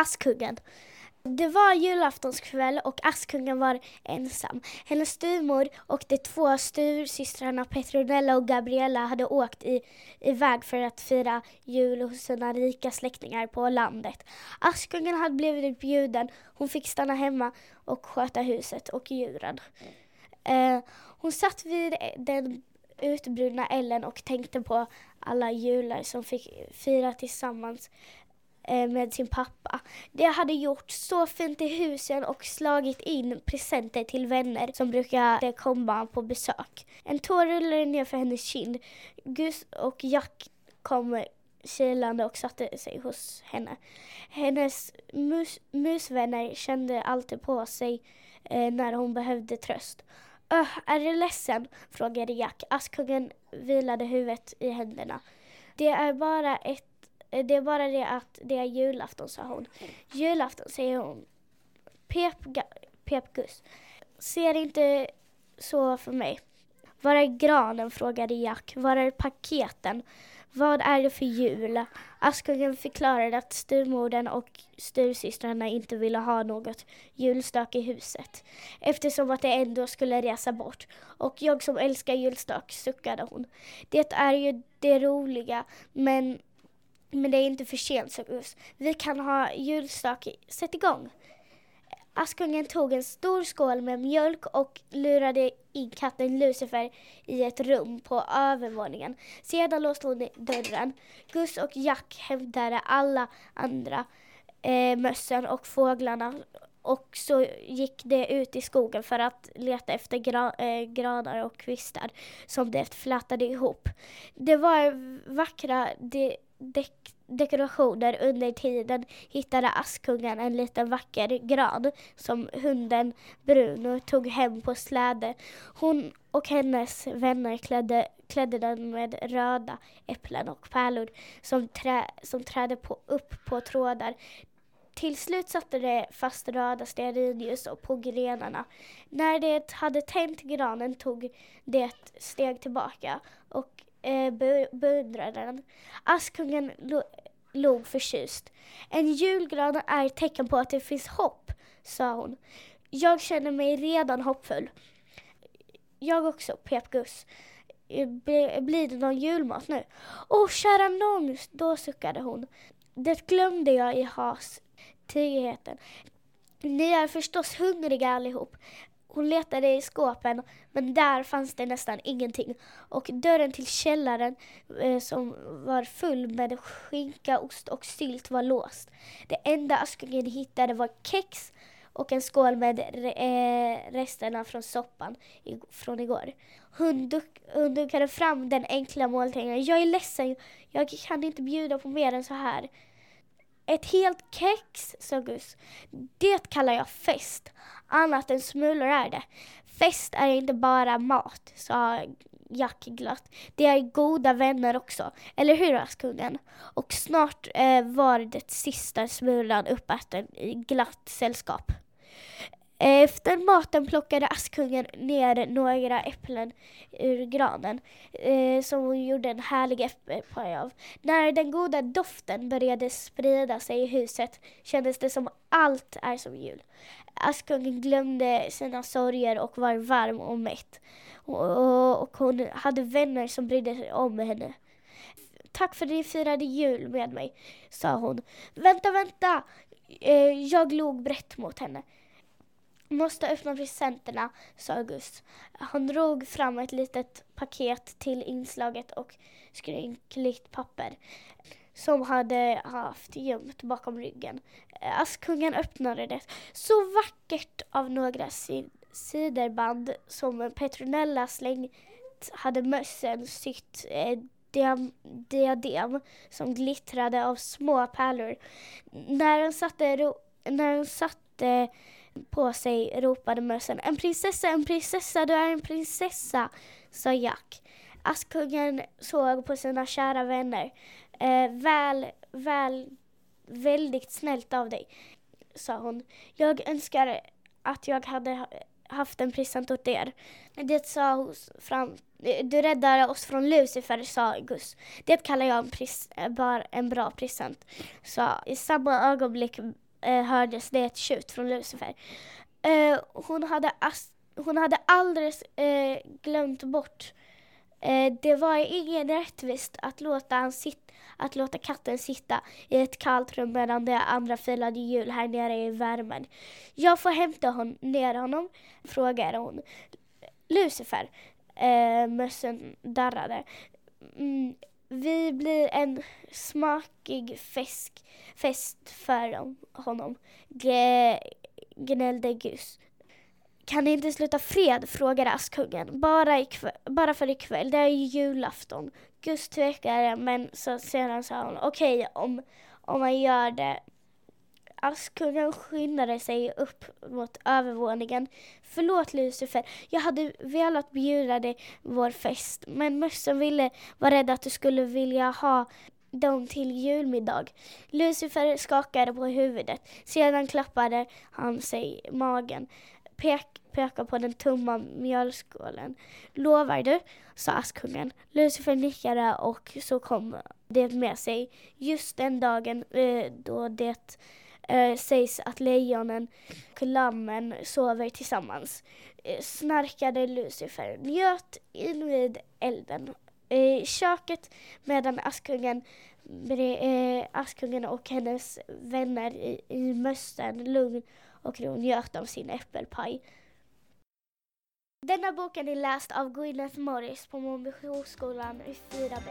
Askungen. Det var julaftonskväll och Askungen var ensam. Hennes styvmor och de två styvsystrarna Petronella och Gabriella hade åkt i, iväg för att fira jul hos sina rika släktingar på landet. Askungen hade blivit bjuden. Hon fick stanna hemma och sköta huset och djuren. Eh, hon satt vid den utbrunna elden och tänkte på alla jular som fick fira tillsammans Eh, med sin pappa. De hade gjort så fint i husen och slagit in presenter till vänner som brukade komma på besök. En tår rullade ner för hennes kind. Gus och Jack kom kilande och satte sig hos henne. Hennes mus musvänner kände alltid på sig eh, när hon behövde tröst. Öh, är du ledsen? frågade Jack. Askungen vilade huvudet i händerna. Det är bara ett Eh, det är bara det att det är julafton, sa hon. Julafton, säger hon. Pep, pep Ser inte så för mig. Var är granen? frågade Jack. Var är paketen? Vad är det för jul? Askungen förklarade att styvmodern och styvsystrarna inte ville ha något julstök i huset eftersom att de ändå skulle resa bort. Och jag som älskar julstök, suckade hon. Det är ju det roliga, men men det är inte för sent, sa Gus. Vi kan ha julstake. Sätt igång. Askungen tog en stor skål med mjölk och lurade in katten Lucifer i ett rum på övervåningen. Sedan låste hon dörren. Gus och Jack hämtade alla andra eh, mössen och fåglarna och så gick de ut i skogen för att leta efter gra eh, granar och kvistar som det flätade ihop. Det var vackra de dek dekorationer under tiden hittade Askungen en liten vacker gran som hunden Bruno tog hem på släde. Hon och hennes vänner klädde, klädde den med röda äpplen och pärlor som, trä, som trädde på, upp på trådar. Till slut satte de fast röda stearinljus på grenarna. När det hade tänt granen tog det ett steg tillbaka och eh, beundrade den. Askungen lo log förtjust. En julgran är ett tecken på att det finns hopp, sa hon. Jag känner mig redan hoppfull. Jag också, pep Gus. Eh, blir det någon julmat nu? Åh, oh, kära nån, då suckade hon. Det glömde jag i hastigheten. Ni är förstås hungriga allihop. Hon letade i skåpen, men där fanns det nästan ingenting. Och dörren till källaren, eh, som var full med skinka, ost och sylt, var låst. Det enda Askungen hittade var kex och en skål med eh, resterna från soppan i, från igår. Hon, duk, hon dukade fram den enkla måltiden. Jag är ledsen, jag kan inte bjuda på mer än så här. Ett helt kex, sa Gus. Det kallar jag fest. Annat än smulor är det. Fest är inte bara mat, sa Jack glatt. Det är goda vänner också, eller hur Askungen? Och snart eh, var det sista smulan uppäten i glatt sällskap. Efter maten plockade Askungen ner några äpplen ur granen eh, som hon gjorde en härlig äppelpaj av. När den goda doften började sprida sig i huset kändes det som allt är som jul. Askungen glömde sina sorger och var varm och mätt. Och, och hon hade vänner som brydde sig om henne. Tack för att ni firade jul med mig, sa hon. Vänta, vänta! Eh, jag log brett mot henne. Måste öppna presenterna, sa August. Han drog fram ett litet paket till inslaget och skrynkligt papper som hade haft gömt bakom ryggen. Askungen öppnade det. Så vackert av några siderband som Petronella slängt hade mössen sytt eh, diadem som glittrade av små pärlor. När hon satte, när hon satte på sig ropade mössen. En prinsessa, en prinsessa, du är en prinsessa, sa Jack. Askungen såg på sina kära vänner. Eh, väl, väl, väldigt snällt av dig, sa hon. Jag önskar att jag hade haft en present åt er. Det sa hon fram du räddade oss från Lucifer, sa Gus. Det kallar jag en, pris, bara en bra present. sa i samma ögonblick eh, hördes det ett tjut från Lucifer. Eh, hon, hade hon hade alldeles eh, glömt bort eh, det var ingen rättvist att låta, han sit, att låta katten sitta i ett kallt rum medan de andra firade jul här nere i värmen. Jag får hämta hon, ner honom, frågade hon. Lucifer, eh, mössen darrade. Mm, vi blir en smakig fisk, fest för honom, gnällde Gus. Kan ni inte sluta fred? frågade Askungen. Bara, ikväll, bara för ikväll, det är ju julafton. Gus tvekade, men så sedan sa hon okej okay, om, om man gör det. Askungen skyndade sig upp mot övervåningen. Förlåt Lucifer, jag hade velat bjuda dig vår fest, men mössen ville, var rädd att du skulle vilja ha dem till julmiddag. Lucifer skakade på huvudet. Sedan klappade han sig i magen. Pek, pekade på den tomma mjölskålen. Lovar du? sa Askungen. Lucifer nickade och så kom det med sig. Just den dagen eh, då det eh, sägs att lejonen och lammen sover tillsammans eh, snarkade Lucifer, njöt invid elden i köket medan Askungen, eh, Askungen och hennes vänner i, i mössen lugn och ro njöt av sin äppelpaj. Denna boken är läst av Gwyneth Morris på Montbysjöskolan i 4B.